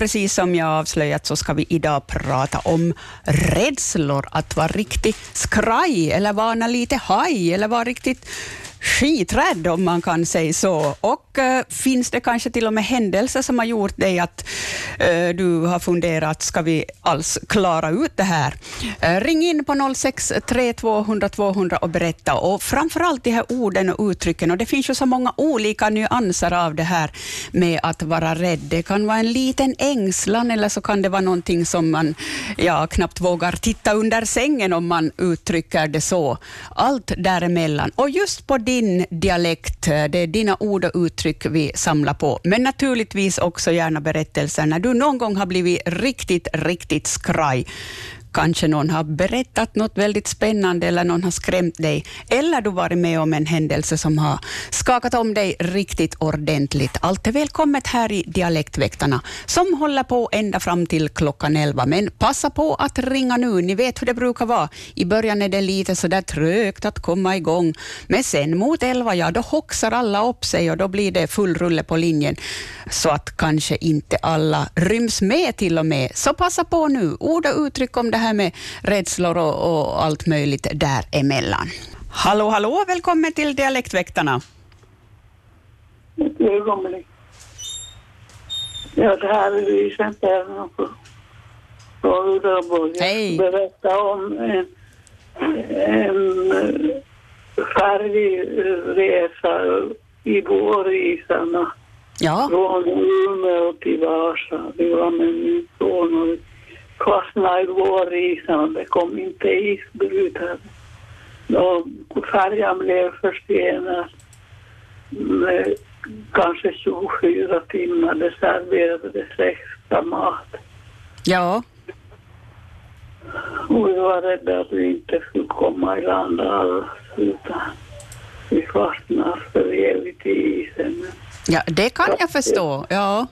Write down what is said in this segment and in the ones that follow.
precis som jag avslöjat så ska vi idag prata om rädslor, att vara riktigt skraj eller vara lite haj eller vara riktigt skiträdd, om man kan säga så. Och äh, finns det kanske till och med händelser som har gjort dig att äh, du har funderat, ska vi alls klara ut det här? Äh, ring in på 06 200 200 och berätta. Och framförallt de här orden och uttrycken. Och det finns ju så många olika nyanser av det här med att vara rädd. Det kan vara en liten ängslan eller så kan det vara någonting som man ja, knappt vågar titta under sängen om man uttrycker det så. Allt däremellan. Och just på din dialekt, eh, det är dina ord och uttryck vi samlar på, men naturligtvis också gärna berättelser när du någon gång har blivit riktigt, riktigt skraj. Kanske någon har berättat något väldigt spännande eller någon har skrämt dig. Eller du varit med om en händelse som har skakat om dig riktigt ordentligt. Allt är välkommet här i Dialektväktarna som håller på ända fram till klockan 11. Men passa på att ringa nu. Ni vet hur det brukar vara. I början är det lite så där trögt att komma igång. Men sen mot 11, ja, då hoxar alla upp sig och då blir det full rulle på linjen. Så att kanske inte alla ryms med till och med. Så passa på nu. Ord och uttryck om det här med rädslor och, och allt möjligt däremellan. Hallå, hallå, välkommen till Dialektväktarna. Ett ögonblick. Ja, det här är Lisa Perno från Uddevalla. Hej. berätta om en, en färgresa i vårisarna Ja, från Umeå till Vasa. Vi var med min son och vi fastnade i vårisarna. Det kom inte isbrytare. Och färjan blev försenad med kanske 24 timmar. Det serverades extra mat. ja, Och vi var rädda att vi inte skulle komma i land alls. Utan vi fastnade för evigt i isen. ja, det kan jag förstå. Ja,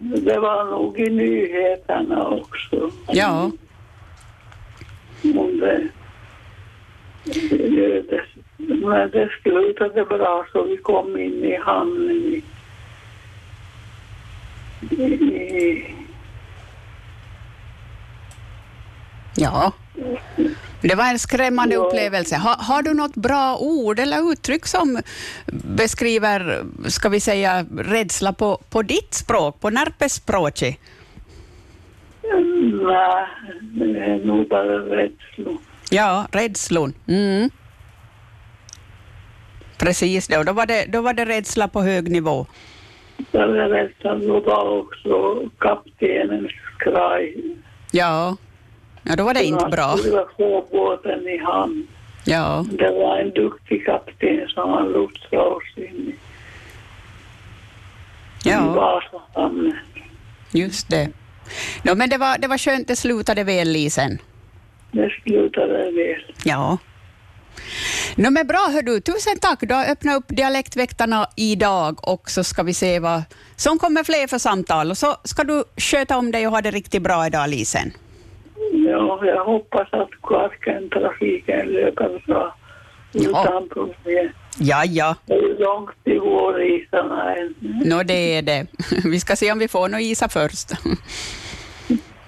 Det var nog i nyheterna också. ja, Om det, det, det, men det slutade bra så vi kom in i hamnen i, i, ja. Det var en skrämmande Ja. upplevelse. Ha, har du något bra ord eller uttryck som beskriver, ska vi säga, rädsla på, på ditt språk, på närpespråket? Nej, det är nog bara rädslor. Ja, rädslor. Mm. Precis, det. och då var det, då var det rädsla på hög nivå. Den rädslan då var också kaptenens skraj. Ja, ja då var det inte bra. Skulle få båten i hamn. Ja, Det var en duktig kapten som han lotsade oss in i ja Vasahamnen. just det. No, men det var, det var skönt, det slutade väl, Lisen. Det slutade väl. Ja. No, men bra, hör du. Tusen tack. Du har öppnat upp Dialektväktarna idag och så ska vi se vad som kommer fler för samtal. Och så ska du sköta om dig och ha det riktigt bra idag, Lisen. Ja, jag hoppas att Kvarken-trafiken löper bra Ja. utan problem. Ja, ja. Det är långt till vårisarna än. Nå, det är det. Vi ska se om vi får något isa först.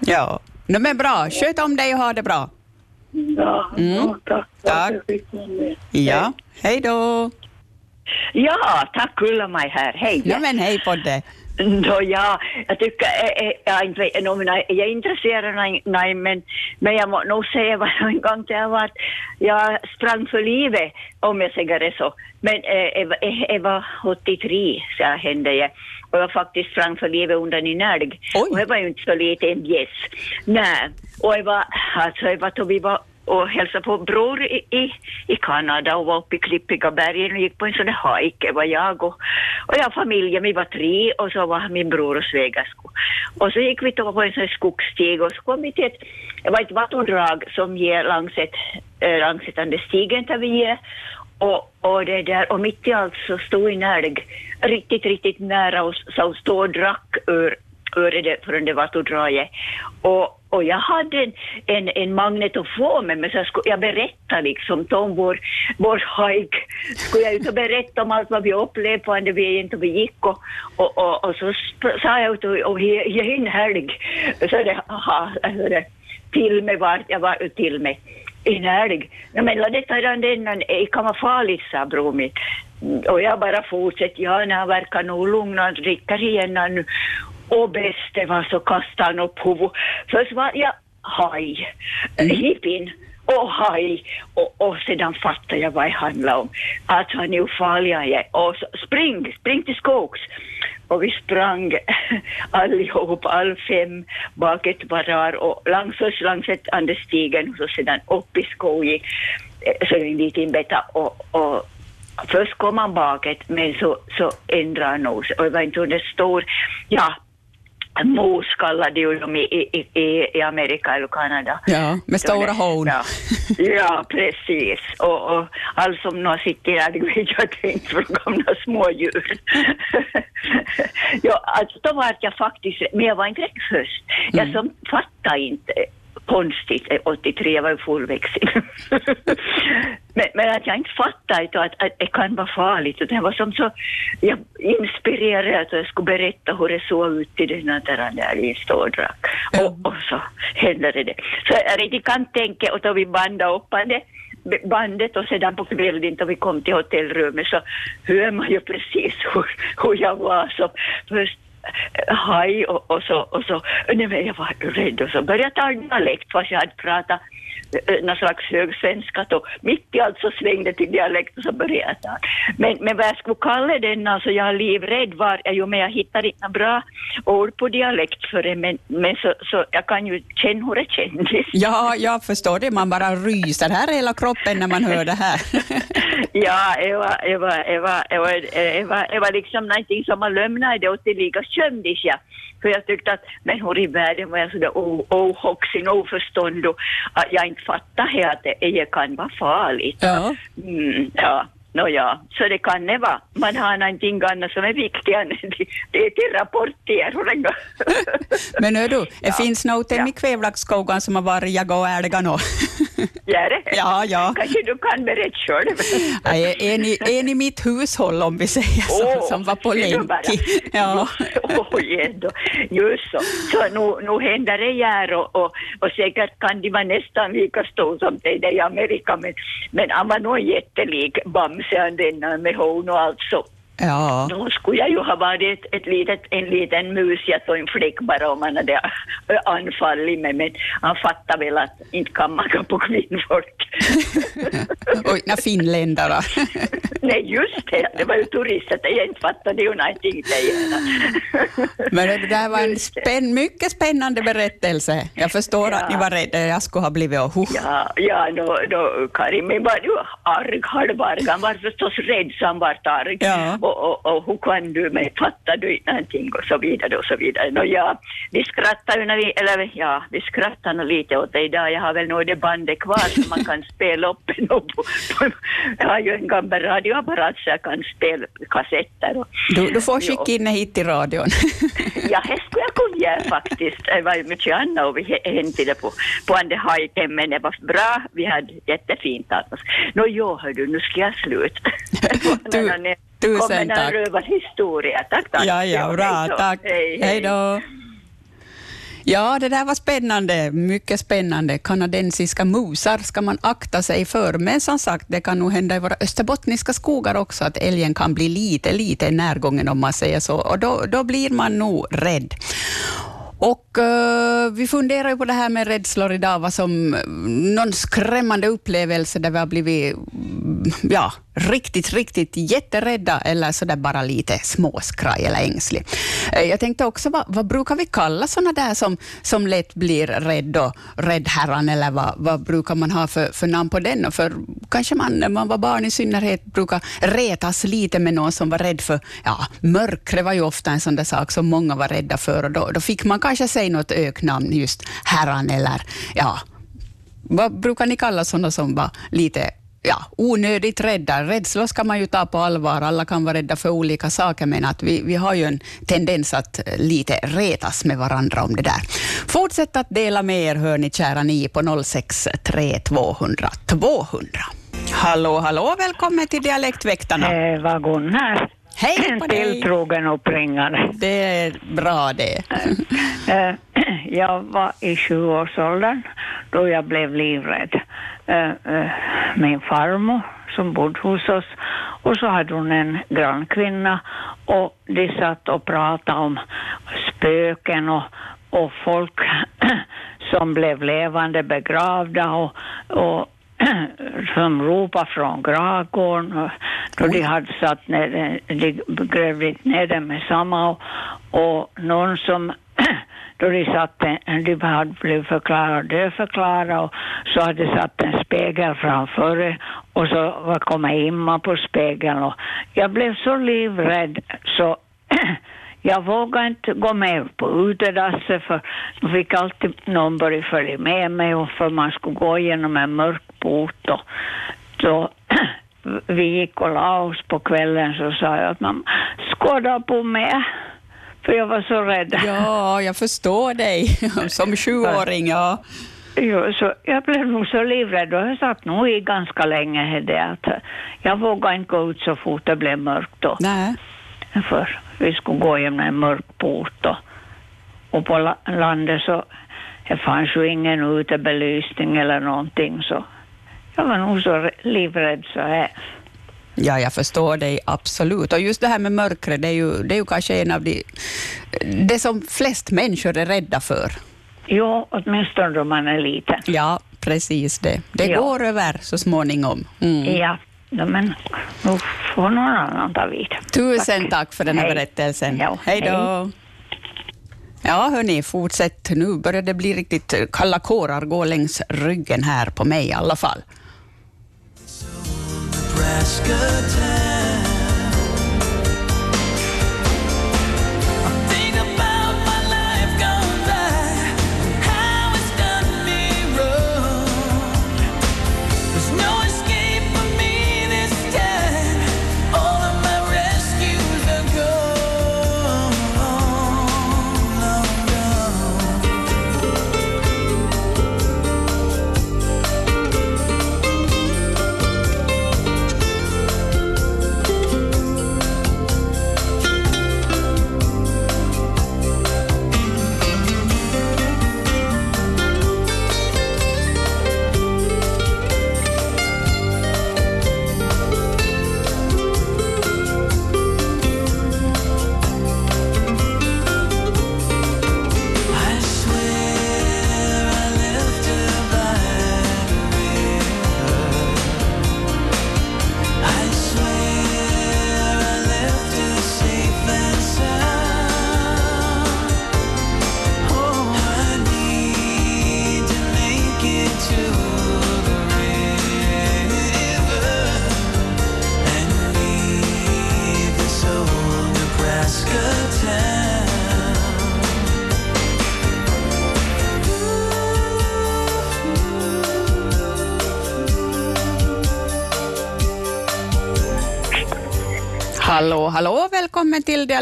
Ja. No, men bra. Sköt om dig och ha det bra. Ja, Mm. ja tack Tack. Ja. Hej då. Ja, tack Ulla-Maj här. Hej. No, men hej på dig. Nå, ja, jag tycker, eh, jag, inte vet, no, jag jag är intresserad, nej, men, men jag må nog säga vad en gång det var att jag sprang för livet, om jag säger det så. Men eh, jag, var- eh, jag var 83, så hände det. Och jag faktiskt sprang för livet under en älg. Och jag var ju inte så lite en gäss. Nej, och jag var, alltså jag var, då vi var och hälsade på bror i, i, i Kanada och var uppe i Klippiga bergen och gick på en sån där hike. Det var jag och, och jag och familjen, vi var tre och så var min bror och svägersko. Och så gick vi då på en sån här skogsstig och så kom vi till ett, det var ett vattendrag som ger längs ett eh, äh, långsittande stigen där vi är. Och, och det där, och mitt i allt så stod en älg riktigt, riktigt nära oss som stod och drack ur ur det från det vattendraget. Och, och jag hade en, en, en magnetofon med mig så jag, skulle, jag berättade liksom om vår, vår hike. Skulle jag ut och berätta om allt vad vi upplevde vad vi vägen vi gick och, och, och, och så sa jag ut och, och ge en helg. Så det, aha, alltså det, till mig vart jag var till mig inärlig. Ja, men detta är den, det kan vara farligt, sa bror min. Och jag bara fortsätter, ja, han verkar nog lugn, han dricker igen nu. Och bäst det var så kastade han upp huvudet. Först var jag haj, mm. hippin och haj och, och sedan fattade jag vad det handlade om. Att han är ofarlig och så, spring, spring till skogs. Och vi sprang allihop, all fem, bak ett varar och längs, först längs ett andestigen och så sedan upp i skogen, eh, så en liten beta och, och Först kom han bakåt, men så, så ändrade han nog Och det var inte hur det står, Mos kallade ju dem i, i, i, i Amerika eller Kanada. Ja, med stora horn. Ja, ja, precis. Och, och allt som nu sitter där, det vet jag tänkt från gamla smådjur. ja, alltså då var jag faktiskt, men jag var inte rädd först. Jag mm. som fattade inte konstigt, 83 var ju fullväxig. men, men att jag inte fattade att, att det kan vara farligt. Och det var som så jag inspirerad att jag skulle berätta hur det såg ut i den där i ståldrack. Mm. Och, och så hände det. Så jag riktigt kan tänka, och då vi bandade upp det, bandet och sedan på kvällen då vi kom till hotellrummet så hör man ju precis hur, hur jag var. Så först haj och, och, så, och så, nej men jag var rädd och så började jag ta dialekt fast jag hade pratat någon slags högsvenska och mitt i allt så svängde till dialekt och så började jag ta. Men, men vad jag skulle kalla den, alltså jag är livrädd var jag ju, men jag hittar inte bra ord på dialekt för det, men, men så, så jag kan ju känna hur det kändes. Ja, jag förstår det, man bara ryser här i hela kroppen när man hör det här. ja, det var, det var, det var, det var, det var, det var liksom någonting som man lämnade det och tillika skämdes jag. För jag tyckte att människor i världen var sådär ohoxig, oförstånd och att jag inte fattade att det kan vara farligt. Ja. Mm, ja. Nåja, så det kan det vara. Man har någonting annat som är viktigare det är till rapporter. Men hör du, det ja. finns något ja. i kvävlaxskogen som har varit jag och älgar nu. Gör det? Ja, ja. Kanske du kan berätta själv? en, i, en i mitt hushåll, om vi säger så, oh, som var på länk. Ja. Oj, ändå. Just så. Så nu, nu händer det här och, och, och säkert kan de vara nästan lika stor som det i Amerika, men, men han var nog jättelik bamseantenna med horn och allt så. Ja. Då skulle jag ju ha varit ett, ett litet, en liten musjat och en fläck bara om han hade anfallit mig, men han fattade väl att inte kan man gå på kvinnfolk. Oj, na finländare. Nej, just det, det var ju turister, jag inte fattade ju någonting Men det där var en spänn, mycket spännande berättelse. Jag förstår ja. att ni var rädda, jag skulle ha blivit och huh. Ja, ja då, då Karin, men var ju arg, halvarg, han var förstås rädd så han var arg. Ja och, och, och hur kan du mig, fattar du någonting och så vidare och så vidare. Nå ja, vi skrattar ju när vi, eller ja, vi skrattar nog lite åt det idag. Jag har väl nog det bandet kvar som man kan spela upp jag har ju en gammal radioapparat så jag kan spela kassetter. Och, du, du får skicka in det hit till radion. ja, det skulle jag kunna göra faktiskt. Det var ju mycket annat och vi hämtade på, på Ande Hajken, men det var bra. Vi hade jättefint annars. Nå jo, hördu, nu ska jag sluta. du, Tusen tack. Kommer en rövarhistoria. Tack, tack. Ja, ja, bra. Tack. Hej, hej då. Ja, det där var spännande. Mycket spännande. Kanadensiska musar ska man akta sig för. Men som sagt, det kan nog hända i våra österbottniska skogar också att älgen kan bli lite, lite närgången om man säger så. Och då, då blir man nog rädd. Och uh, vi funderar ju på det här med rädslor idag, vad som eh, någon skrämmande upplevelse där vi har blivit mm, ja, riktigt, riktigt jätterädda eller så där bara lite småskraj eller ängslig. Uh, jag tänkte också, vad, vad, brukar vi kalla sådana där som, som lätt blir rädd och räddherran eller vad, vad brukar man ha för, för namn på den? Och för kanske man när man var barn i synnerhet brukar retas lite med någon som var rädd för, ja, mörkret var ju ofta en sån där sak som många var rädda för och då, då fick man kanske Kanske säg något öknamn, just herran eller ja, vad brukar ni kalla sådana som var lite ja, onödigt rädda. Rädslor ska man ju ta på allvar. Alla kan vara rädda för olika saker, men att vi, vi har ju en tendens att lite retas med varandra om det där. Fortsätt att dela med er, hör ni kära ni, på 063 200 200. Hallå, hallå, välkommen till Dialektväktarna. Eh, Eva-Gunnar. Hej på dig. Tilltrogen uppringare. Det är bra det. Eh, Jag var i 20-årsåldern då jag blev livrädd. Eh, eh, Min farmor som bodde hos oss och så hade hon en grannkvinna och de satt och pratade om spöken och, och folk som blev levande begravda och, och som ropade från gravgården och då de hade satt ner, de grävde ner dem med samma och, och någon som då de satt en, de hade blivit förklarade dödförklarade och så hade de satt en spegel framför och så var komma imma på spegeln och jag blev så livrädd så jag vågade inte gå med på utedasset för då fick alltid någon börja följa med mig och för man skulle gå genom en mörk och så vi gick och la oss på kvällen så sa jag att man skåda på mig för jag var så rädd. Ja, jag förstår dig. Som sjuåring, ja. Jo, så jag blev nog så livrädd och jag satt nog i ganska länge det att jag vågade inte gå ut så fort det blev mörkt då. Nej. För vi skulle gå genom en mörk port och, och på la- landet så det fanns ju ingen utebelysning eller någonting så jag var nog så livrädd så här. Ja, jag förstår dig absolut. Och just det här med mörkret, det är ju, det är ju kanske en av de... Det som flest människor är rädda för. Jo, åtminstone då man är liten. Ja, precis det. Det Ja. går över så småningom. Mm. Ja, men nu får någon annan ta vid. Tusen tack, för den här Hej. berättelsen. Ja, hej då. Ja, hörni, fortsätt. Nu börjar det bli riktigt kalla kårar gå längs ryggen här på mig i alla fall. Nebraska town.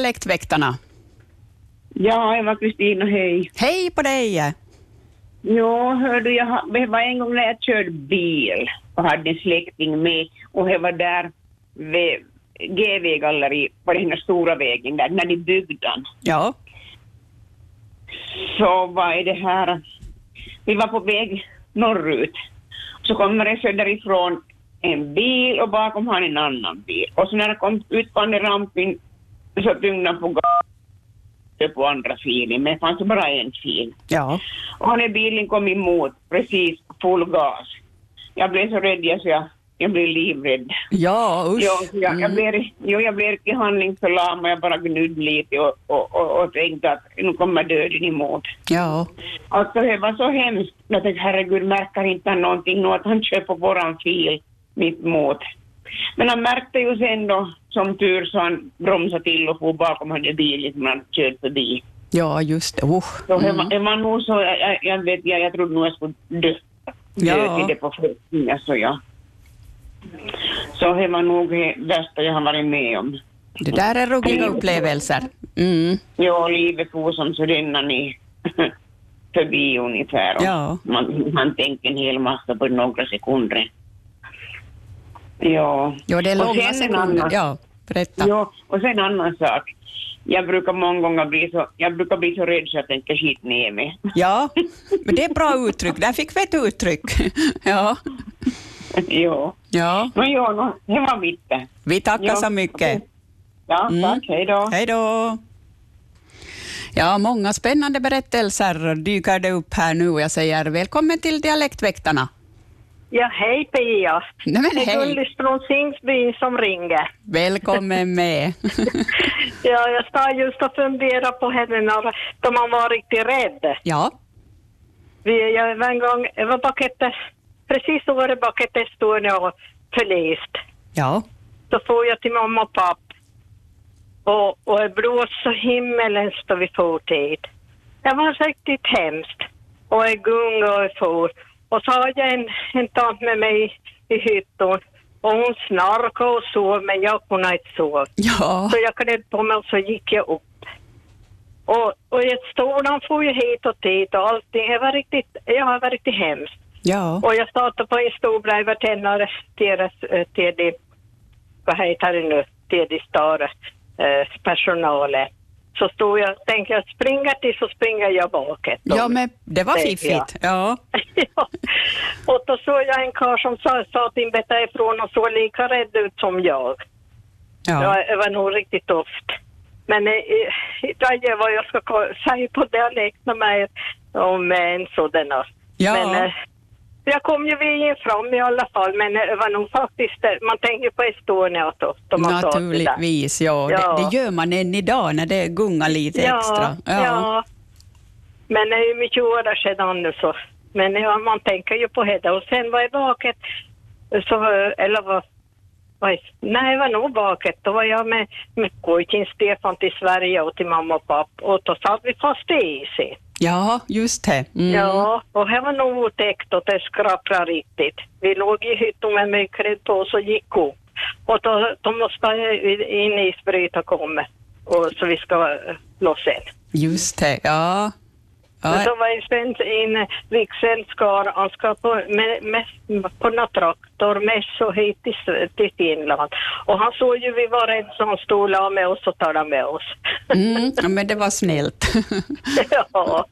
Dialektväktarna. Ja, jag var Kristina, hej. Hej på dig! Ja, hör du, jag, det var en gång när jag körde bil och hade en släkting med och jag var där vid GV-galleri på den här stora vägen där, när de byggde den. Ja, Så var det här, vi var på väg norrut. Så kommer det söderifrån en bil och bakom han en annan bil. Och så när jag kom ut på andra rampen så tyngde han på gasen på andra filen, men det fanns bara en fil. ja. Och när bilen kom emot, precis full gas. Jag blev så rädd jag, så jag, jag blev livrädd. Ja, usch. Jo, jag, jag, blev, jo, jag blev riktigt handlingsförlamad, jag bara gnydde lite och, och, och, och tänkte att nu kommer döden emot. Ja, Alltså det var så hemskt. Jag tänkte herregud, märker inte han någonting nu att han kör på våran fil mitt emot. Men han märkte ju sen då, som tur, så han bromsade till och for bakom hade bilen som han kört förbi. ja just det. Usch. Så Mm. var, det var nog så, jag, jag, vet, jag, jag trodde nog jag skulle dö. Ja. till det på flyktningen, så ja. Så det var nog det värsta jag har varit med om. Det där är ruggiga upplevelser. Mm. Ja, livet for som så rinner i förbi ungefär. Ja. Man, man tänker en hel massa på några sekunder. Ja. Jo, det är långa sekunder. Ja, berätta. Ja, och sen en annan sak. Jag brukar många gånger bli så, jag brukar bli så rädd så jag tänker skit ner mig. Ja, men det är bra uttryck. Där fick vi ett uttryck. Ja, ja. ja. Men ja, no, det var mitt. Vi tackar Ja, så mycket. Ja, Mm. tack. Hej då. Hej då. Ja, många spännande berättelser dyker det upp här nu och jag säger välkommen till Dialektväktarna. Ja, hej Pia. Nej, men Det är hej. Gullis från Singsbyn som ringer. Välkommen med. Ja, jag står just och funderar på henne när de har varit riktigt rädd. Ja, Vi, jag var en gång, jag var bak ett, precis året bak ett Estonia och förlist. ja, Så får jag till mamma och pappa. Och, och det blåste så himmelens då vi for tid. Det var riktigt hemskt. Och jag gungade och for. Och så har jag en, en tant med mig i hytten. Och hon snarkade och sov, men jag kunde inte sova. ja, Så jag klädde på mig och så gick jag upp. Och, och ett stolen får ju hit och dit och allting. Det var riktigt, ja, det var riktigt hemskt. ja, Och jag startade på en stor bredvid till, deras- till de, vad heter det nu, till de stora eh, personalen. Så stod jag, tänkte jag springa till så springer jag bakåt. ja, men det var fiffigt. Ja, ja. Och då såg jag en karl som sa, sa att in betta ifrån och såg lika rädd ut som jag. ja, Ja, det var nog riktigt tufft. Men eh, idag är vad jag ska säga på dialekten med om en sådan. här. ja. Men eh, jag kom ju vägen fram i alla fall, men det var nog faktiskt, man tänker på Estonia då. Naturligtvis, ja. Ja. Det, det gör man än idag när det gungar lite extra. Ja, ja. Men det är ju mycket år sedan nu så. Men ja, man tänker ju på det. Och sen var jag vaket, så, eller vad, vad, nej, jag var nog vaket. Då var jag med, med pojken Stefan till Sverige och till mamma och pappa. Och då satt vi fast i isen. Ja, just det. Mm. Ja, och det var nog otäckt och det skrapade riktigt. Vi låg i hytten med mörkret på och gick upp. Och då, då måste en isbrytare komma. Och så vi ska loss in. Just det, ja. Men ja. så var en svensk, en vigselskar, han ska på, med, med, på någon traktor med så hit till, till Finland. Och han såg ju vi var så han stod och la med oss och talade med oss. Mm, men det var snällt. ja,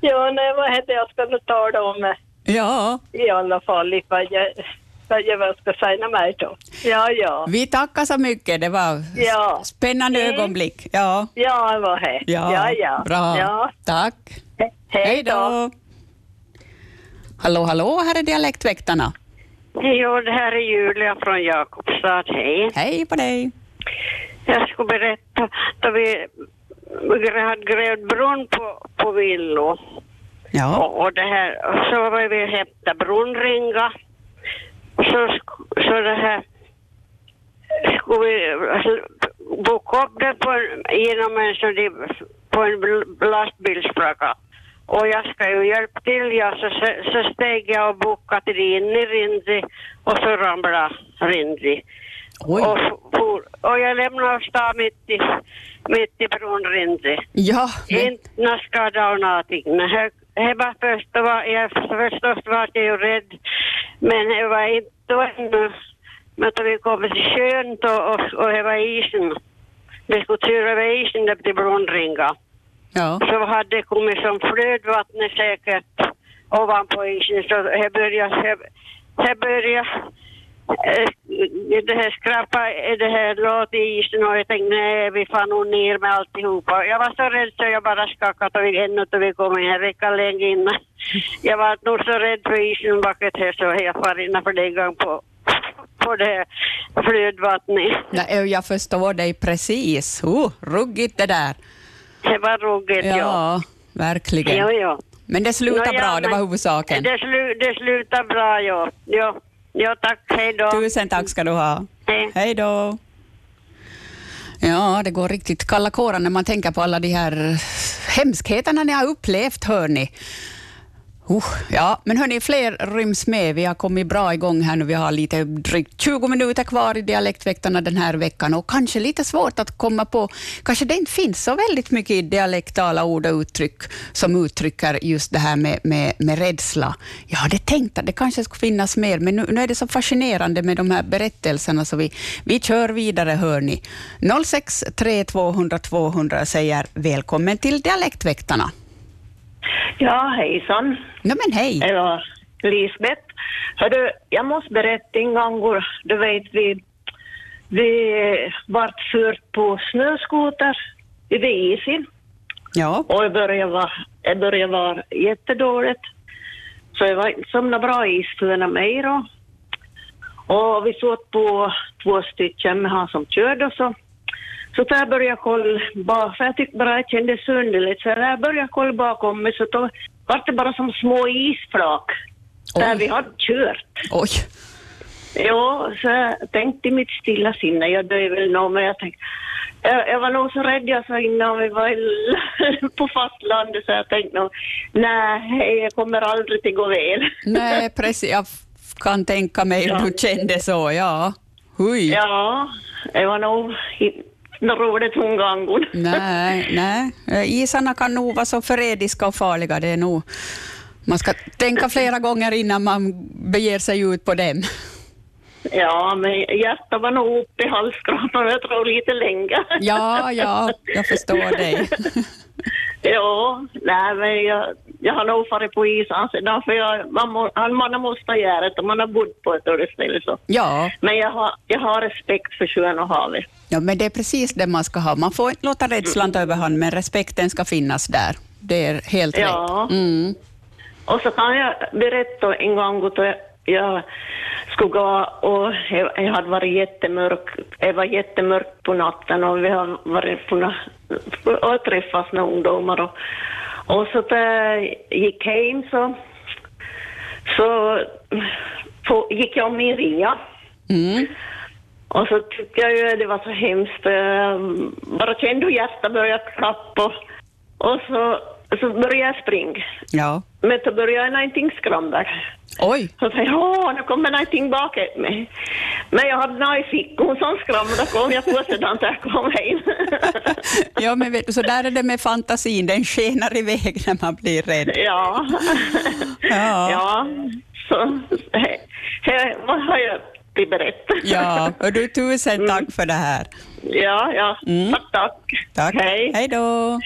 ja nej, vad hette jag nu tala om ja, i alla fall, lite vad jag, vad jag vad ska säga mig då. Ja, ja. vi tackar så mycket. Det var Ja. spännande Mm. ögonblick. Ja, Ja, det var det. ja, ja. ja. bra. Ja. Tack. He- Hej då. Hallå, hallå, här är Dialektväktarna. Jo, det här är Julia från Jakobstad. Hej. Hej på dig. Jag skulle berätta då vi, hade grävt brunn på, på Villo. Ja, Och, och det här, och så var vi hämta brunnringa. Så, så det här skulle vi boka upp det på, en- genom en sån där, på en lastbilsflagga. Och jag ska ju hjälpa till, ja, så, så, steg jag och bokade in i Rinzi och så ramlade Rinzi. oj. Och, for, och jag lämnade stan mitt i, mitt i bron Rinzi. Ja, men, Inte någon skada och någonting. Det- var först, då var jag förstås var jag ju rädd. Men det var inte då ännu. Men då vi kom till sjön då, och, och det var isen. Vi skulle köra över isen där till Blondringa. ja, Så hade det kommit som flödvattnet säkert ovanpå isen. Så det började, det, började det här skrapa, det här låt i isen och jag tänkte nej vi får nog ner med alltihopa. Jag var så rädd så jag bara skakade och vi ännu då vi kom en vecka länge innan. Jag var nog så rädd för isen baket här så jag far innanför det en gång på, på det flödvattnet. Jag förstår dig precis. Oh, ruggigt det där. Det var ruggigt ja. Ja, verkligen. Ja, ja. Men det slutade Nå, ja, bra, det var huvudsaken. Det, slu, det slutar bra, ja. ja. Ja, tack. Hej då. Tusen tack ska du ha. Hej. Hej då. Ja, det går riktigt kalla kårar när man tänker på alla de här hemskheterna ni har upplevt, hör ni. Uh, ja, men hörni, fler ryms med. Vi har kommit bra igång här nu. Vi har lite drygt 20 minuter kvar i Dialektväktarna den här veckan och kanske lite svårt att komma på, kanske det inte finns så väldigt mycket dialektala ord och uttryck som uttrycker just det här med, med, med rädsla. Jag hade tänkt att det kanske skulle finnas mer, men nu, nu är det så fascinerande med de här berättelserna så vi, vi kör vidare, hörni. 06 200 200 säger välkommen till Dialektväktarna. Ja, hejsan. No, men hej. Var Lisbeth. Hördu, jag måste berätta en gång, du vet vi, vi vart fört på snöskoter vid isen Ja. och det började vara, det började vara jättedåligt. Så det var inte som några bra is för mig då. Och vi såg på två stycken med han som körde och så. Så där började jag kolla, bara, för jag tyckte bara det kändes underligt, så där började jag kolla bakom mig så då var det bara som små isflak där vi hade kört. Oj. Ja, så jag tänkte i mitt stilla sinne, jag dör väl nog, men jag tänkte, jag, jag var nog så rädd jag sa innan vi var på fastlandet så jag tänkte nog, nej, jag kommer aldrig till gå väl. Nej, precis. Jag kan tänka mig hur Ja. du kände så, ja. Hui. Ja, det var nog något roligt omgången. Nej, nej. Eh, Isarna kan nog vara så förrädiska och farliga. Det är nog... Man ska tänka flera gånger innan man beger sig ut på dem. Ja, men hjärtat var nog uppe i halsgropen jag tror lite länge. Ja, ja, jag förstår dig. Ja, nej men jag, jag har nog farit på isen sedan för jag, man, må, man måste göra det och man har bott på ett ställe så. Ja, Men jag har, jag har respekt för sjön och havet. ja, men det är precis det man ska ha. Man får inte låta rädslan ta överhand, men respekten ska finnas där. Det är helt Ja. rätt. Mm. Och så kan jag berätta en gång att jag skulle gå och jag hade varit jättemörk, det var jättemörkt på natten och vi har varit på och träffats med ungdomar och, och så där gick hem så, så på, gick jag med ringa. Mm. Och så tyckte jag ju det var så hemskt. jag Bara kände hur hjärtat började klappa. Och så, så började jag springa. Ja. Men så började jag någonting skramla. Oj. Så tänkte jag, nu kommer någonting bakåt mig. Men jag hade något i fickan som skramlade kom jag på sedan jag kom hem. Ja, men vet du, så där är det med fantasin. Den skenar iväg när man blir rädd. ja. Ja. ja. Så he, he, vad har jag? Ja, och du, tusen tack för det här. Ja, ja. Mm. Tack, tack. Tack. Hej. Hej då.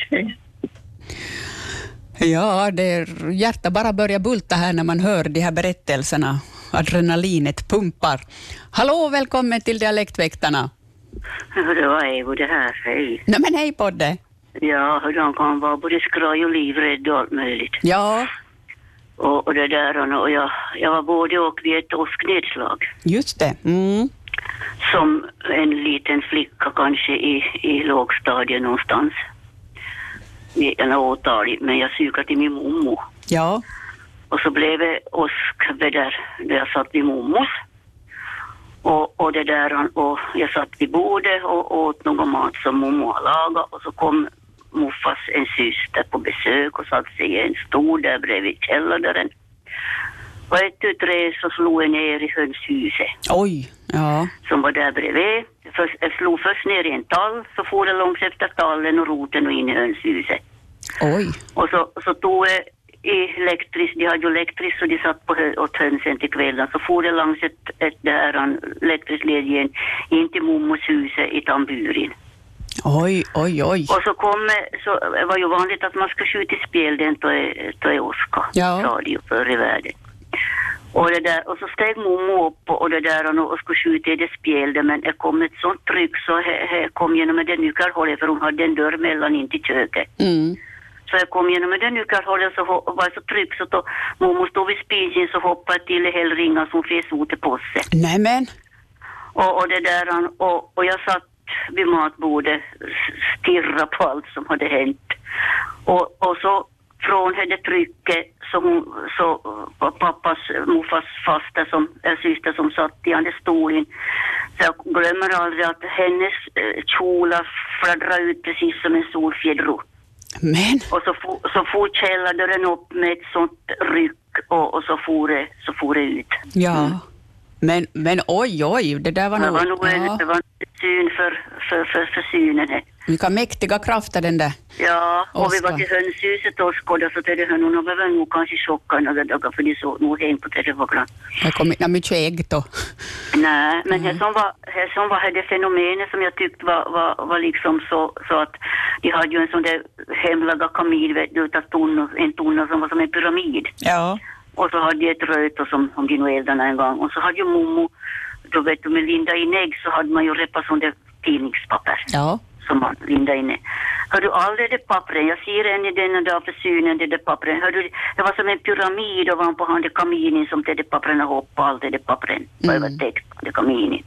Ja, det är, hjärtat bara börjar bulta här när man hör de här berättelserna. Adrenalinet pumpar. Hallå, välkommen till Dialektväktarna. Det var Evo det här, hej. Nej, men hej Podde. Ja, hur de kan vara både skraj och livrädd och allt möjligt. Ja, Och, och det där, och jag, jag var både och vid ett åsknedslag. just det. Mm. Som en liten flicka kanske i, i lågstadiet någonstans. Är åtalig, men jag psykade till min mommo. Ja, Och så blev det åskväder där jag satt vid mommos. Och, och det där, och jag satt vid bordet och åt någon mat som mommo har lagat och så kom Muffas en syster på besök och satte sig i en stol där bredvid källardörren. Och ett tre så slog jag ner i hönshuset oj. Ja, som var där bredvid. Först, jag slog först ner i en tall, så for det långs efter tallen och roten och in i hönshuset. oj. Och så, så tog jag elektriskt, de hade ju elektriskt så de satt på hö, åt hönsen till kvällen. Så for det längs ett, ett där en elektriskt led igen in till mommos huset i tamburin. Oj, oj, oj. Och så kom, så det var ju vanligt att man ska skjuta spel den är åska, Ja. sa de ju förr i världen. Och, det där, och så steg mommo upp och, det där och, och skulle skjuta i det spjälde men det kom ett sånt tryck så det kom genom det nyckelhålet för hon hade en dörr mellan in till köket. Mm. Så jag kom genom det nyckelhålet så var det så tryck så då mormor stod vid spisen så hoppade jag till hällringan som fes ut i påse. Nej men, Och, och det där och, och jag satt vid matbordet stirra på allt som hade hänt. Och, och så från det trycket så, hon, så uh, pappas morfars faster som, äh, syster som satt i den stolen. Så jag glömmer aldrig att hennes äh, kjolar fladdrade ut precis som en solfjäder. Men, Och så, for, så for källardörren upp med ett sånt ryck och, och så, for det, så for det ut. ja. Men, men oj, oj, det där var Det nog... var nog en, Ja, det var en syn för, för, för, för synen. det. Vilka mäktiga krafter den där. Ja, och vi Oskar. var till hönshuset och skådade så det hönorna var nog kanske chockade några dagar för de såg nog hem på telefogran. Det kom inte mycket ägg då. Nej, men det som var, det som var det fenomenet som jag tyckte var, var, var liksom så, så att de hade ju en sån där hemlagad kamin vet du, utav tunna, en tunna som var som en pyramid. Ja. Och så hade de ett röt och som, som de nog eldade en gång. Och så hade ju mommo, då vet du med linda in ägg så hade man ju repat sån där tidningspapper Ja. Som man lindade inne. Hör du aldrig det pappret? Jag ser än i denna dag för synen det där pappret. Hör du, det var som en pyramid ovanpå han det kaminen som det där pappren hoppade allt det där pappren. Mm. Över text det kaminen.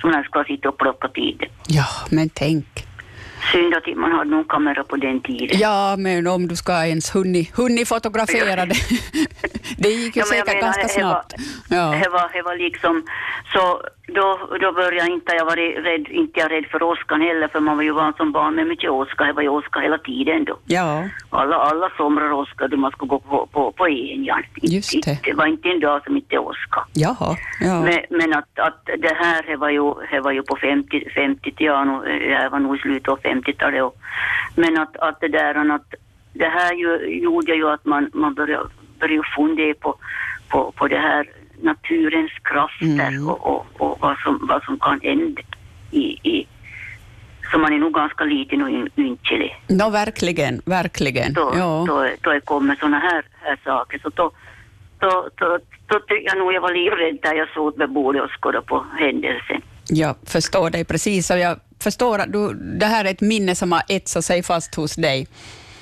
Som han ska sitta och plocka tid. Ja, men tänk. Synd att man hade någon kamera på den tiden. Ja, men om du ska ens hunnit, hunnit fotografera det. det gick ju Ja, säkert menar, ganska det var- snabbt. Ja. Det var, det var liksom, så då, då började inte jag vara rädd, inte jag rädd för åskan heller, för man var ju van som barn med mycket åska, det var ju åska hela tiden då. ja, Alla, alla somrar åskade man skulle gå på, på, på en ja. Just det. Det var inte en dag som inte åska. jaha. Ja. Men, men att, att det här det var ju, det var ju på 50, 50 ja, nu, jag var nog i slutet av 50-talet. och- Men att, att det där, att det här ju, gjorde ju att man, man började, började fundera på, på, på det här naturens krafter Mm. och, och, och vad, som, vad som kan hända i, i så man är nog ganska liten och yn- ynklig. Nå, verkligen, verkligen. Då, Ja. då, då det kommer såna här, här saker. Så då, då, då, då tycker jag nog jag var livrädd där jag såg vid bordet och skådade på händelsen. Jag förstår dig precis och jag förstår att du, det här är ett minne som har etsat sig fast hos dig.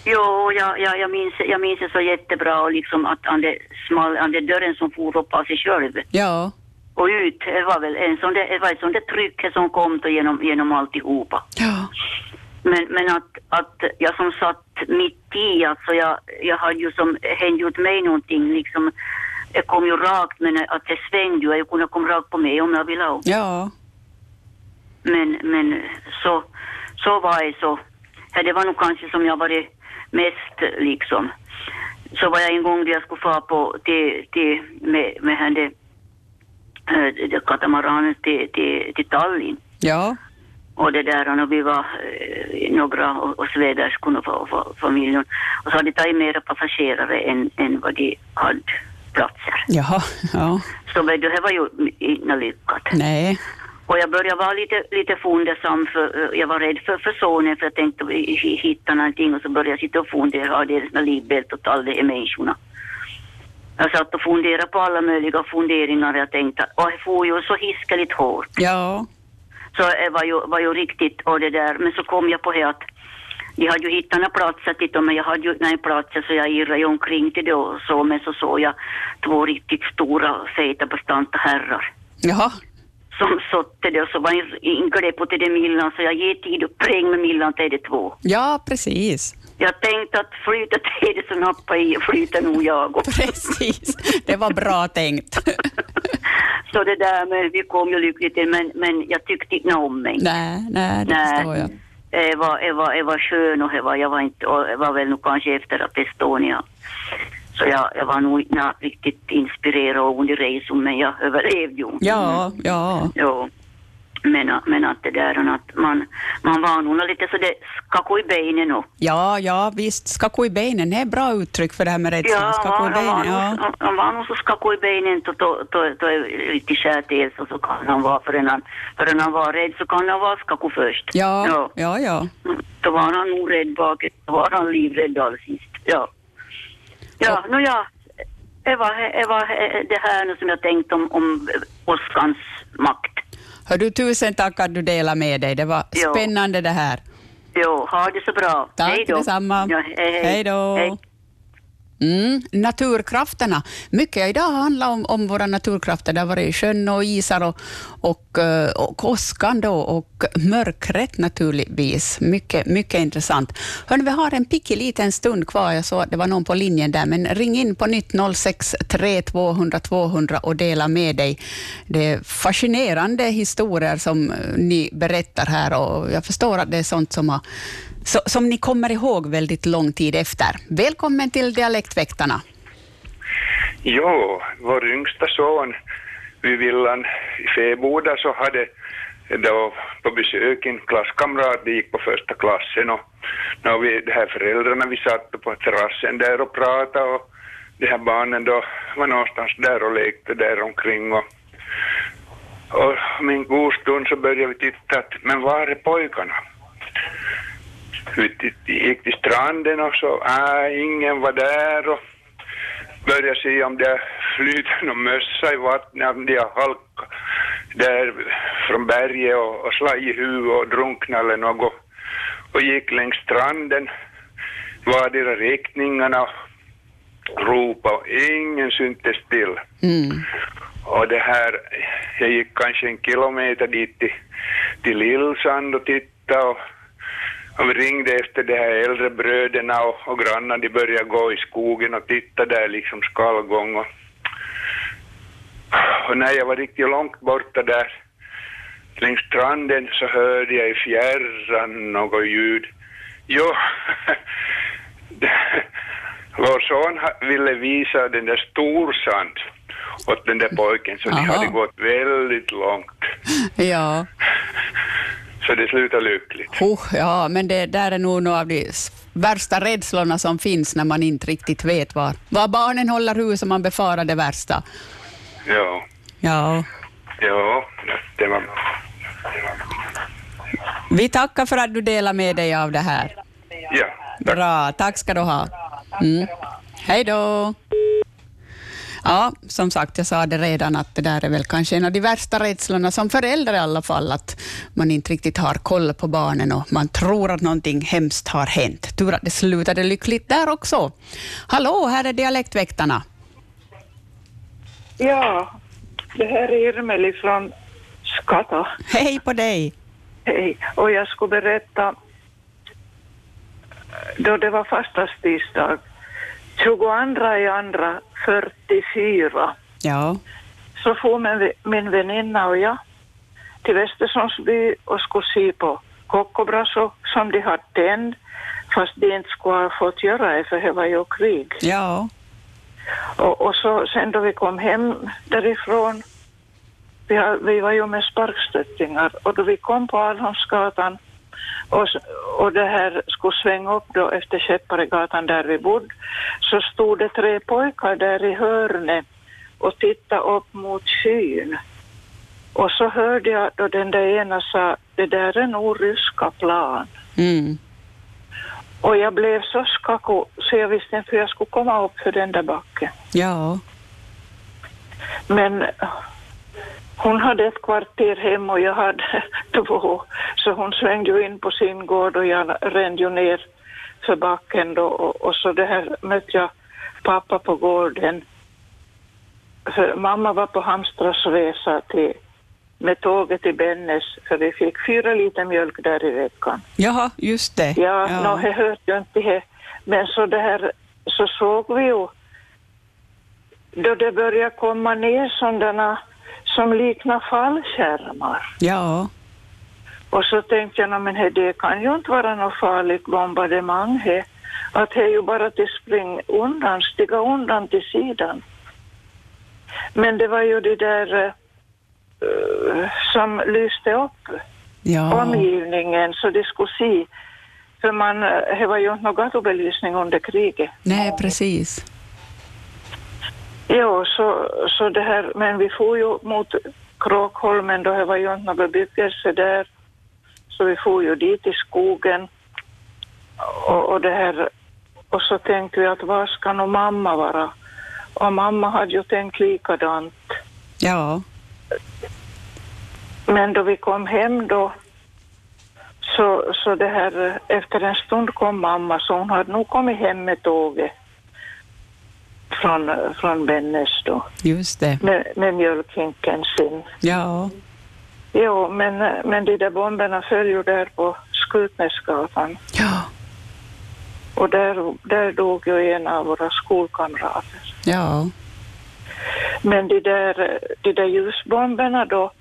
Jo, jag, jag, jag, minns, jag minns det så jättebra och liksom att han det smal, det dörren som for upp av sig själv Ja, och ut, det var väl en sån där, det var ett sånt där tryck som kom då genom, genom alltihopa. ja, Men, men att, att jag som satt mitt i, alltså jag, jag hade ju som hände gjort mig någonting liksom. Jag kom ju rakt men att det svängde ju, jag kunde komma rakt på mig om jag ville. ja, Men, men så, så var det så. Det var nog kanske som jag varit mest liksom. Så var jag en gång där jag skulle få på till, till med, med henne, äh, katamaranen till, till, till Tallinn. ja, Och det där, och vi var eh, några och, och sväderskorna för, för familjen. Och så hade de tagit mera passagerare än, än vad de hade platser. jaha, ja, Så det var ju inte lyckat. nej, Och jag började vara lite, lite fundersam, för eh, jag var rädd för, för sonen, för jag tänkte hitta någonting? Och så började jag sitta och fundera, har deras livbälte och alla de här människorna. Jag satt och funderade på alla möjliga funderingar. Jag tänkte, och det får ju så hiskeligt hårt. ja, Så det var ju, var ju riktigt, och det där, men så kom jag på det att de hade ju hittat några platser till dem, men jag hade ju några platser så jag irrade ju omkring till det och så, men så såg jag två riktigt stora, feta, bastanta herrar. Jaha, som satte det och så var en ingrepp till det Millan så jag ger tid och präng med Millan till det två. ja, precis, Jag tänkte att flyta till det så nappade i och flyta nog jag. Och precis. Det var bra tänkt. så det där med, vi kom ju lyckligt till men, men jag tyckte inte om mig. nej, nej, det förstår jag. Jag var, jag var, jag var skön och jag var, jag var inte, jag var väl nog kanske efter att Estonia. Så jag, jag var nog inte riktigt inspirerad under resan men jag överlevde ju. Ja, ja, Jo. Men, men att det där att man, man var nog lite så det skakade i benen och ja, ja, visst, skakå i benen är ett bra uttryck för det här med rädslan. Ja, Skakå i han var, han var, benen, ja. var nog så skakad i benen då, då, då, då är lite skär till så, så kan han vara förrän han, förrän han var rädd så kan han vara skakad först. Ja, ja. ja, ja. Då var han nog rädd bak, då var han livrädd allra sist. Ja. Ja, nå ja. Det var, det var det här nu som jag tänkte om, om åskans makt. Hör du, tusen tack att du delade med dig. Det var Jo. spännande det här. Jo, ha det så bra. Tack hej då. detsamma. Ja, hej, hej. Hej då. Hej. Mm, naturkrafterna. Mycket idag handlar om, om våra naturkrafter. Det har varit sjön och isar och, och, eh, och åskan då och mörkret naturligtvis. Mycket, mycket intressant. Hörrni, vi har en liten stund kvar. Jag såg att det var någon på linjen där, men ring in på nytt 063 200 200 och dela med dig. Det är fascinerande historier som eh, ni berättar här och jag förstår att det är sånt som har så, som ni kommer ihåg väldigt lång tid efter. Välkommen till Dialektväktarna. Jo, vår yngsta son vid villan i Fäboda så hade då på besök en klasskamrat, de gick på första klassen och när vi, de här föräldrarna, vi satt på terrassen där och pratade och de här barnen då var någonstans där och lekte där omkring och, och om en god stund så började vi titta att, men var är pojkarna? Titt- gick till stranden och så, äh, ingen var där och började se om det flyter någon mössa i vattnet, om de har halkat där från berget och, och slagit i huvudet och drunknat eller något. Och gick längs stranden, vardera riktningarna ropade och ingen syntes till. Mm. Och det här, jag gick kanske en kilometer dit till, till Lillsand och tittade och, vi ringde efter de här äldre bröderna och, och grannarna, de började gå i skogen och titta där liksom skallgång och, och när jag var riktigt långt borta där längs stranden så hörde jag i fjärran något ljud. Jo, vår son ville visa den där Storsand åt den där pojken så de Aha. hade gått väldigt långt. Ja, Så det slutade lyckligt. oh, ja, men det där är nog några av de värsta rädslorna som finns när man inte riktigt vet var, var barnen håller hus och man befarar det värsta. Ja, Ja. ja, det var... Vi tackar för att du delar med dig av det här. Ja, Bra, tack ska du ha. Mm. Hej då. Ja, som sagt, jag sa det redan att det där är väl kanske en av de värsta rädslorna som förälder i alla fall, att man inte riktigt har koll på barnen och man tror att någonting hemskt har hänt. Tur att det slutade lyckligt där också. Hallå, här är Dialektväktarna. Ja, det här är Irmeli från Skata. Hej på dig. Hej. Och jag skulle berätta då det var fastastisdag 22 i andra 44 Ja. så får min, min väninna och jag till Västersundsby och skulle se på Kokkobrasso som de hade tänd fast de inte skulle ha fått göra det för det var ju krig. Ja. Och, och så sen då vi kom hem därifrån, vi, har, vi var ju med sparkstöttingar, och då vi kom på Alholmsgatan och, och det här skulle svänga upp då efter Käpparegatan där vi bodde, så stod det tre pojkar där i hörnet och tittade upp mot skyn. Och så hörde jag då den där ena sa, det där är nog ryska plan. Mm. Och jag blev så skakig så jag visste inte hur jag skulle komma upp för den där backen. Ja. Men hon hade ett kvarter hem och jag hade två. Så hon svängde ju in på sin gård och jag rände ju ner för backen då. Och, och så det här mötte jag pappa på gården. För mamma var på Hamstradsresa till, med tåget till Bennes för vi fick fyra liter mjölk där i veckan. Jaha, just det. Ja, ja. No, jag hörde ju inte det. Men så det här, så såg vi ju då det började komma ner sådana som liknar fallskärmar. Ja. Och så tänkte jag, "Nå, men det kan ju inte vara något farligt bombardemang he. Att det är ju bara till spring undan, stiga undan till sidan. Men det var ju det där eh, som lyste upp Ja. omgivningen så de skulle se. För man, eh, det var ju inte någon gatubelysning under kriget. Nej, precis. Jo, så, så det här, men vi får ju mot Kråkholmen då, det var ju inte någon bebyggelse där. Så vi får ju dit i skogen. Och, och det här, och så tänkte vi att var ska nog mamma vara? Och mamma hade ju tänkt likadant. Ja. Men då vi kom hem då, så, så det här, efter en stund kom mamma, så hon hade nog kommit hem med tåget från, från Bennes då, Just det. med, med mjölkhinken sin. Ja. Jo, men, men de där bomberna föll ju där på Skutnäsgatan. Ja. Och där, där dog ju en av våra skolkamrater. Ja. Men de där, de där ljusbomberna då,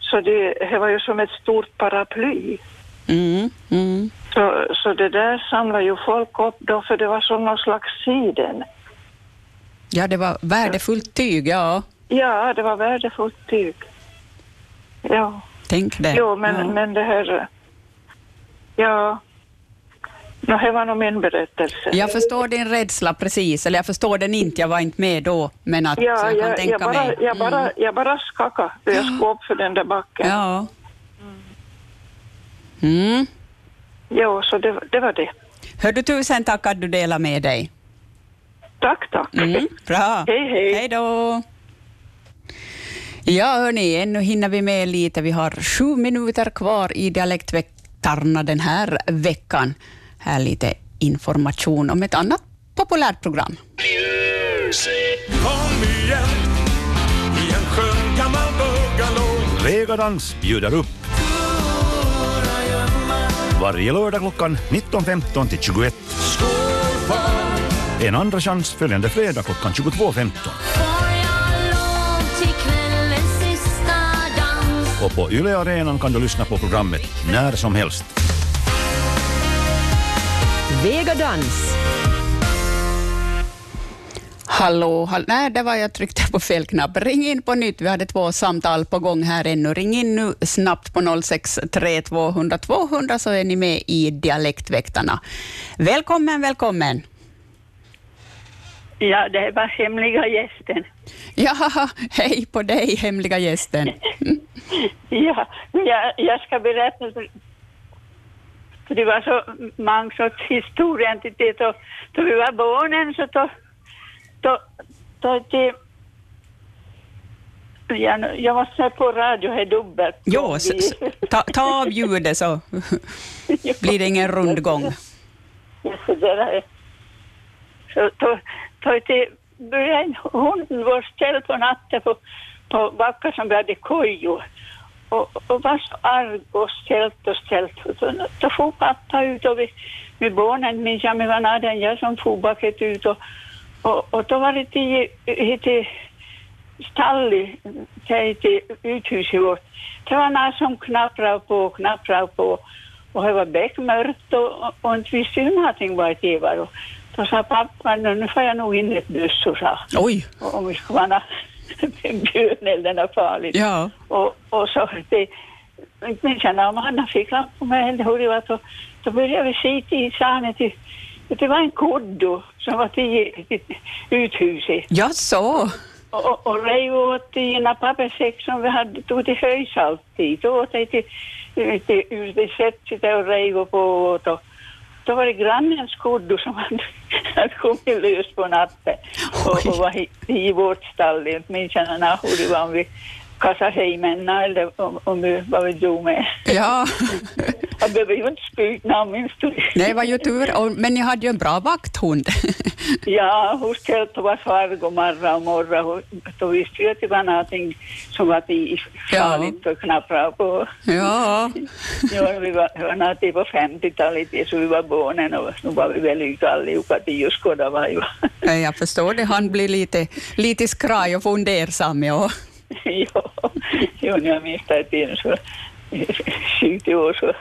så det, det var ju som ett stort paraply. Mm, mm. Så, så det där samlar ju folk upp då, för det var som någon slags siden. Ja, det var värdefullt tyg, ja. Ja, det var värdefullt tyg. Ja. Tänk det. Jo, men, ja. men det här... Ja. Nå, det var nog min berättelse. Jag förstår din rädsla precis, eller jag förstår den inte, jag var inte med då, men att Ja, så jag kan jag, tänka jag, bara, mig. jag, bara, jag bara skakade för jag skulle upp för den där backen. Ja. Mm. Jo, så det, det var det. Hör du, tusen tack att du delar med dig. Tack, tack. Mm, bra. Hej, hej. Hej då. Ja, hörni, ännu hinner vi med lite. Vi har sju minuter kvar i Dialektväktarna den här veckan. Här lite information om ett annat populärt program. Kom igen i en skön gammal bungalow Vegadans bjuder upp. Varje lördag klockan 19.15 till 21. En andra chans följande fredag klockan 22.15. Och på Yle Arenan kan du lyssna på programmet när som helst. Vegadans. Hallå, hall nej, det var jag tryckte på fel knapp. Ring in på nytt. Vi hade två samtal på gång här ännu. Ring in nu snabbt på 063 200 200 så är ni med i Dialektväktarna. Välkommen, välkommen. Ja, det var hemliga gästen. Ja, hej på dig, hemliga gästen. Ja, jag, jag ska berätta. För, det var så många sorts historier till det. Då, då vi var barnen så då, då, då det, ja, nu- jag måste säga på radio, det är dubbelt. Jo, s- s- ta, ta av ljudet så blir det ingen rundgång. Så. Så då, då det började en hund var ställd på natten på, på backar som vi hade kojor. Och, och var så arg och ställt och ställt. Så, Då, for får pappa ut och vi, med barnen, minns jag, med vanaden, jag som for bakåt ut och, och, och då var det till, till stallet, till, uthuset vårt. Det var någon som knaprade på och knapprade på och det var beckmörkt och, och, inte visste hur någonting var det var. Och då sa pappa, "Nu- får jag nog in ett buss och sa. Oj. Och om vi ska vara björnelden är farligt. Ja. Och, och så det, inte minns jag när man fick lampan med henne, hur det var, då, då började vi se till sanet till, det var en koddo som var till, till uthuset. Ja, så. Och, och, och åt i en papperssäck som vi hade, tog till höjs alltid. Då åt det till, till, ut i sättet och rev på åt och då var det grannens koddo som hade, hade kommit lös på natten och, och var i, i vårt stall. Jag minns när hur det var om vi kastade hejmen eller om, om vi, vad vi drog med. Ja. Jag behöver ju inte spy namn, minns du? Nej, det var ju tur. Men ni hade ju en bra vakthund. Ja, hon ställde var farg och och Då visste vi att det var någonting som var farligt och knappra på. Ja. Ja, vi var, var någonting på 50-talet, det, så vi var barnen och nu var vi väl ute allihopa till och skåda vad ju. Ja, Jag förstår det. Han blir lite, lite skraj och fundersam. Ja. ja, jo, när jag minns det till så 20 år så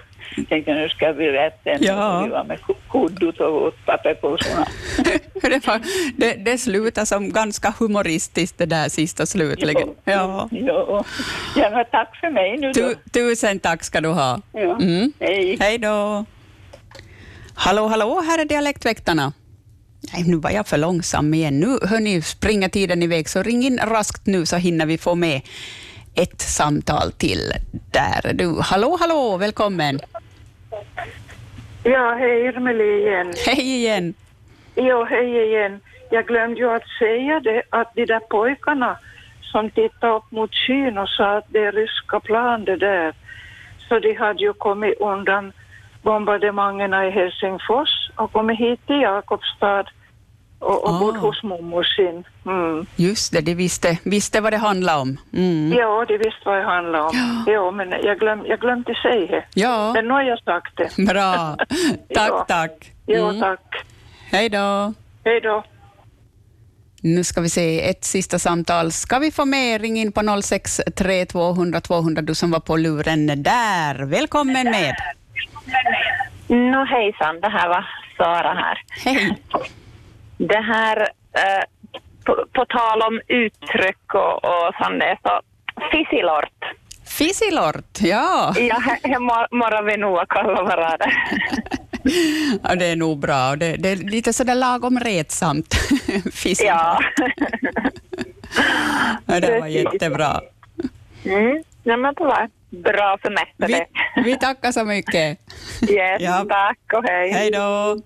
tänkte nu ska berätta en Ja. vi var med kuddot och åt papperpåsarna. Det, var, det, det slutar som ganska humoristiskt det där sista slutligen. Ja. Ja, ja men tack för mig nu då. Tu, tusen tack ska du ha. Ja. Mm. Hej. Hej då. Hallå, hallå, här är Dialektväktarna. Nej, nu var jag för långsam igen. Nu hörni, springer tiden iväg, så ring in raskt nu så hinner vi få med ett samtal till. Där är du. Hallå, hallå, välkommen. Ja, hej Irmeli igen. Hej igen. Jo, hej igen. Jag glömde ju att säga det att de där pojkarna som tittade upp mot skyn och sa att det är ryska plan det där, så de hade ju kommit undan bombardemangen i Helsingfors och kommit hit till Jakobstad och, och Ah. bodde hos mormor sin. Mm. Just det, de visste, visste vad det handlade om. Mm. Ja, de visste vad det handlade om. Ja, men jag, glöm, jag glömde säga det. Ja. Men nu har jag sagt det. Bra. Tack, Ja. tack. Ja, Mm. tack. Hej då. Hej då. Nu ska vi se, ett sista samtal. Ska vi få med? Ring in på 063 200 200, du som var på luren där. Välkommen med. Nå hejsan, det här var Sara här. Hej. Det här, eh, på, på tal om uttryck och, och sånt där, så fisilort. Fisilort, ja. Ja, morrar vi nog att kalla varandra. ja. Det är nog bra. Det, det är lite sådär lagom retsamt. Fisilort. Ja. Ja, det var jättebra. Mm. Ja, men det var bra för mig. Vi, vi tackar så mycket. Yes, Ja. tack och hej. Hej då.